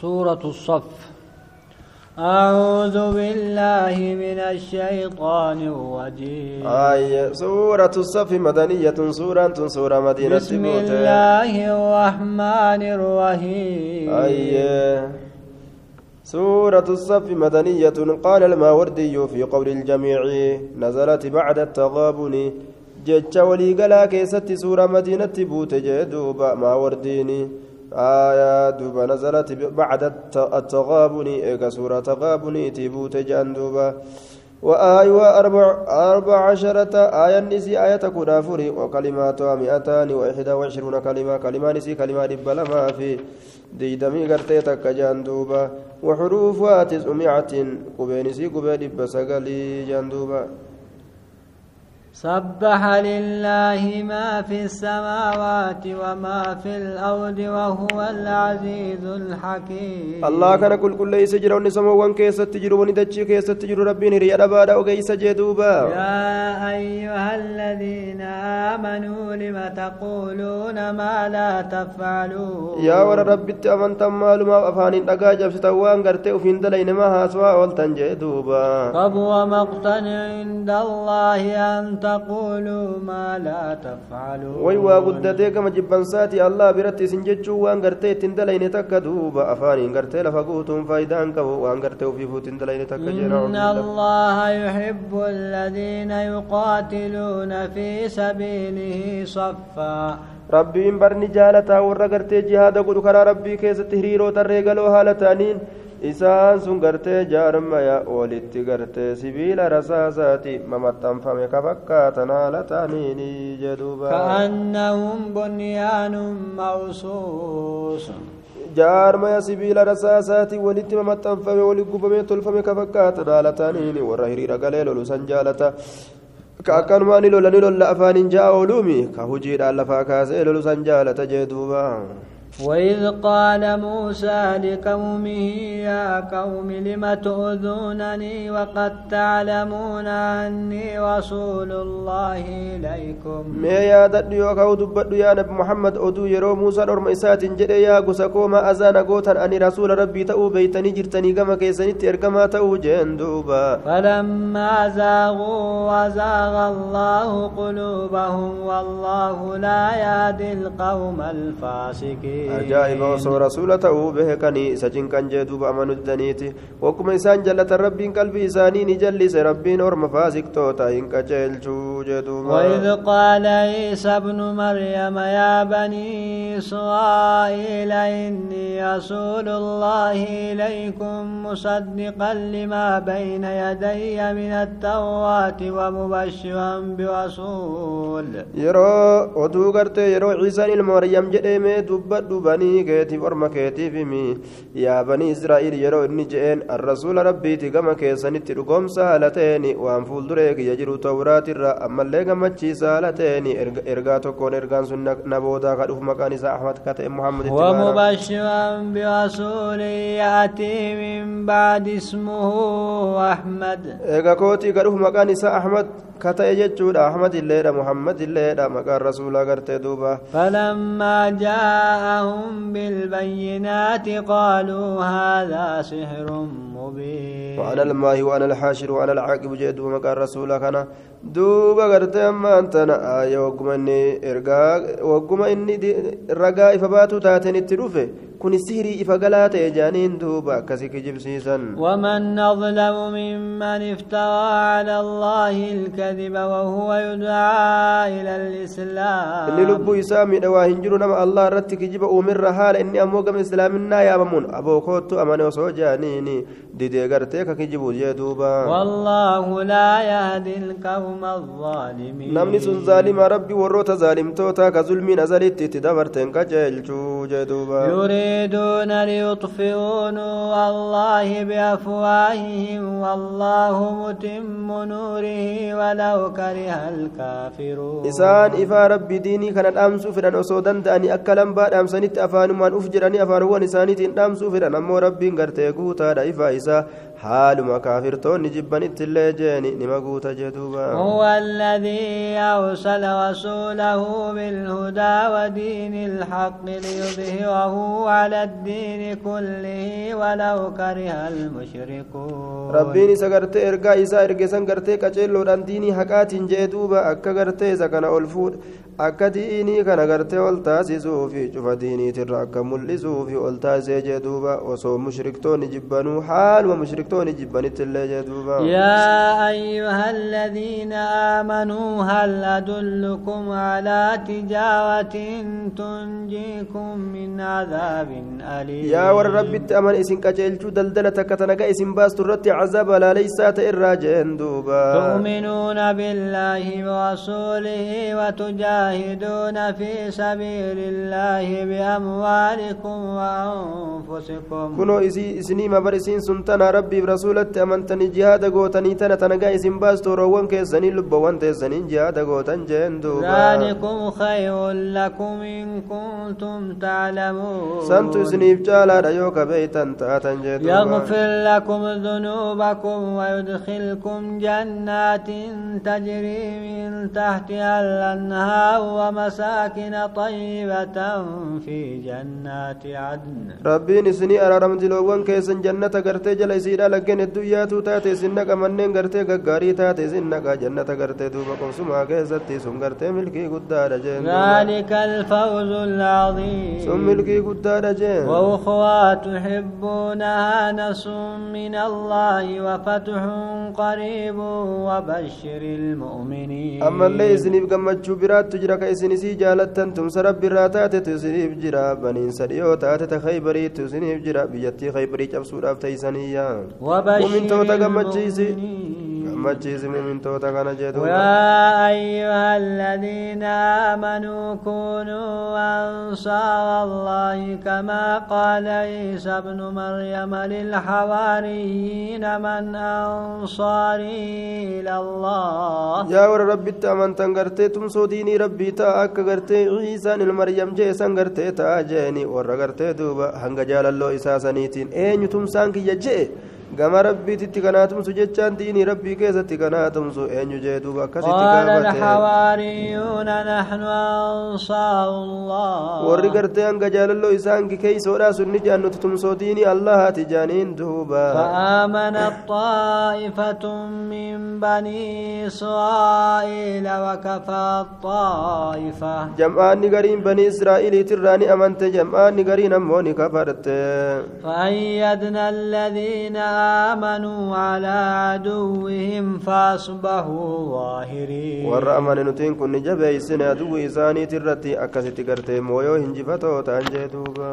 سورة الصف. أعوذ بالله من الشيطان الرجيم. آية سورة الصف مدنية سورة سورة مدينة بسم الله الرحمن الرحيم. آية سورة الصف مدنية قال الماوردي في قول الجميع نزلت بعد التغابن. جتش ولي قلا كيست سورة مدينة بوت جدوب ماورديني. آية دوبا نزلت بعد التغابن إيكا سورة تغابن تبوت جندوبا وآية أربع, أربع عشرة آية نسي آية كنافري وكلماتها مئتان وإحدى وعشرون كلمة كلمة نسي كلمة ربما في. ديدمي قرتي تك جندوبا وحروفها تسعمائة قبينسي قبين بسقلي جندوبا سبح لله ما في السماوات وما في الأرض وهو العزيز الحكيم. الله كان كل كل ليس جرى ونسمو وان كيس تجرو وندتشي كيس تجرو ربي نري أدبادا وكيس جدوبا يا أيها الذين آمنوا لم تقولون ما لا تفعلون؟ يا ور ربي تأمن تمال ما أفان دقا جبستا وان قرتي وفين دلين ما هاسوا والتن جدوبا فهو مقتن عند الله أن تقولوا ما لا تفعلون. وي وغدتي كما جبنساتي الله برتي سنجچو وان تندلين تكدو بأفاني غرتي لفغوتم فايدان كو وان غرتي تندلين تكجن إن الله يحب الذين يقاتلون في سبيله صفا. ربي انبرني جالتا ورغرتي جهاد غدو كرا ربي كيس تهريرو ترغلو حالتانين. Isaan sun gartee jaarmaya walitti gartee sibiila rasaasaati mamaxxanfame ka fakkaatan haala ta'aniini jedhuuba كأنهم بنيان مرصوص jaarmaya sibiila rasaasaati walitti mamaxxanfame walitti gubamee tolfame ka fakkaatan haala ta'aniini warra hiriira galee lolu san jaalata ka ni lola ni lolla afaaniin ja'a ooluumi ka hujiidhaan lafaa kaasee lolu san jaalata jedhuuba وإذ قال موسى لقومه يا قوم لم تؤذونني وقد تعلمون أني رسول الله إليكم؟ ما يا دلي وكو يا نبي محمد أدو رو موسى رمي سات جري يا قسكو ما أزانا قوتن أني رسول ربي تأو بيتني جرتني كما كيسني تير كما تأو جندوبا فلما زاغوا وزاغ الله قلوبهم والله لا يهدي القوم الفاسقين ajaa'iba osoo rasuula ta'uu beekanii isa cinqan jee duuba amanu didaniiti wakkuma isaan jallatan rabbiin qalbii isaanii ni jallise rabbiin orma faasiqtoota hin qaceelchuu jee duuba وإذ قال عيسى ابن مريم يا بني إسرائيل إني رسول الله إليكم مصدقا لما بين يدي من التوراة ومبشرا برسول oduu gartee yeroo ciisaan ilma maryam jedhee yaa banii israa'iil yeroo inni je'een arrasuula rabbiiti gama keessanitti dhugoomsa haala ta'een waan fuulduree kiyya jiru tawraatirra ammallee gammachiisa haala ta'een ergaa tokkoon ergaan sun na boodaa ka dhufu maqaan isaa ahmad ka ta'e muhammad itti baana ومبشرا برسول يأتي من بعد اسمه أحمد ka dhufu maqaan isaa ahmad ka ta'e jechuudha ahmad illeedha muhammad illeedha maqaan rasuulaa gartee duuba فلما جاءهم بالبينات قالوا هذا سحر مبين. وأنا الماهي وأنا الحاشر وأنا العاقب جئت ومكان رسولا كان. دوبا غرتي أما أنت آية وقم إني إرقا وقم إني رقا إفباتو تاتين التروفة كن السهري إفقلات إجانين دوبا كسي كجب سيسن ومن أظلم ممن افترى على الله الكذب وهو يدعى إلى الإسلام isaa miidhawaa hin jiru nama allah irratti kijiba uumirra haala inni ammoo gama islaaminaa yaabamuun aboo koottu amane osoo jaaniini didee gartee ka kijibu jee duuba والله لا يهدي القوم الظالمين sun zaalima rabbi warroota zaalimtoota ka zulmiin azalitti itti dabarteen qajeelchuu jee duuba يريدون ليطفئوا نور الله بأفواههم والله متم نوره ولو كره الكافرون. إسان إفا رب ديني كان الأمس فرن أصودن تاني أكلم بعد أمسانيت أفان من أفجراني أفاروان إسانيت إن أمس فرن أمو رب غرتيكو تارا إفا إسا حال ما كافر تون نجبن التلاجاني نما قوتا هو الذي أرسل رسوله بالهدى ودين الحق ليظهره على الدين كله ولو كره المشركون. ربين إسا غرتي إرقا إسا إرقسان غرتي كچيلو دان ديني حقات جيدوبا أكا غرتي إسا كان ألفود akka diinii kana gartee ol taasisuu fi cufa diiniitirra akka mul'isuu fi ol taasisee jee duuba osoo mushriktoonni jibbanuu haaluma mushriktoonni jibbanitti illee jee duuba yaa ayyuha alladhiina aamanuu hal adullukum alaa tijaaratin tunjiikum min cadaabin aliim yaa warra rabbitti aman isin qaceelchuu daldala takka tanaga isin baastu irratti cazaaba laaleysaa ta irraa jeen duuba tu'minuuna billaahi warasuulihi watujaa تجاهدون في سبيل الله بأموالكم وأنفسكم. كنو إسني ما برسين سنتنا ربي برسولة أمنتني جهاد قوتني تنا تنقى إسن باستو روان كيسني لبوان تيسني جهاد قوتن جندو ذلكم خير لكم إن كنتم تعلمون. سنتو إسنيف جالا ريوك بيتا تاتن جدو يغفر لكم ذنوبكم ويدخلكم جنات تجري من تحتها الأنهار. ومساكن طيبة في جنات عدن. ربين سني أرى رمزلوان كيسن جنة قرتي جل إسيرا لقين الدنيا تاتي سنك منين قرتي قاري تاتي سنك جنة قرتي دوبا قمسما كيستي سن قرتي ملكي قدار جين ذلك الفوز العظيم. سن ملكي قدار جين وأخوة تحبونها نصر من الله وفتح قريب وبشر المؤمنين. أما اللي إسني بقمتشو برات jira ka isin isii jaalattan tumsa rabbi irraa taatetu isiniif jira baniinsa dhiyoo taate ta kaybariitu isiniif jira biyyattii kaybarii cabsuudhaaf teeysaniyya mumintoota gammachiisi gammachiisi mumintoota kana jedhu. يا أيها الذين آمنوا كونوا أنصار الله كما قال عيسى ابن مريم للحواريين من أنصاري إلى الله يا ربي تامن تنغرتي تمسو ديني ربي تا أكا غرتي عيسى المريم جيسان غرتي تا جيني ور غرتي دوبا هنگا جالالو إساسانيتين أين تمسان كي يجي gama rabbiititti kanaatumsu jechaan diinii rabbii keessatti kanaatumsu eenyu jee duuba akkasitti warri gartee hanga jaalalloo isaan keeysoodha sunni jaan nuti tumsoo diinii allahaati jaaniin duuba فآمنت طائفة من بني إسرائيل وكفرت طائفة جمعان قرين بني إسرائيل تراني أمنت جمعان قرين أموني كفرت فأيدنا الذين آمنوا على عدوهم فأصبحوا ظاهرين warra amane nutiin kun ni jabeeysine aduwwi isaaniitirratti akkasitti gartee mooyoo hinjifatoo ta'an jee duuba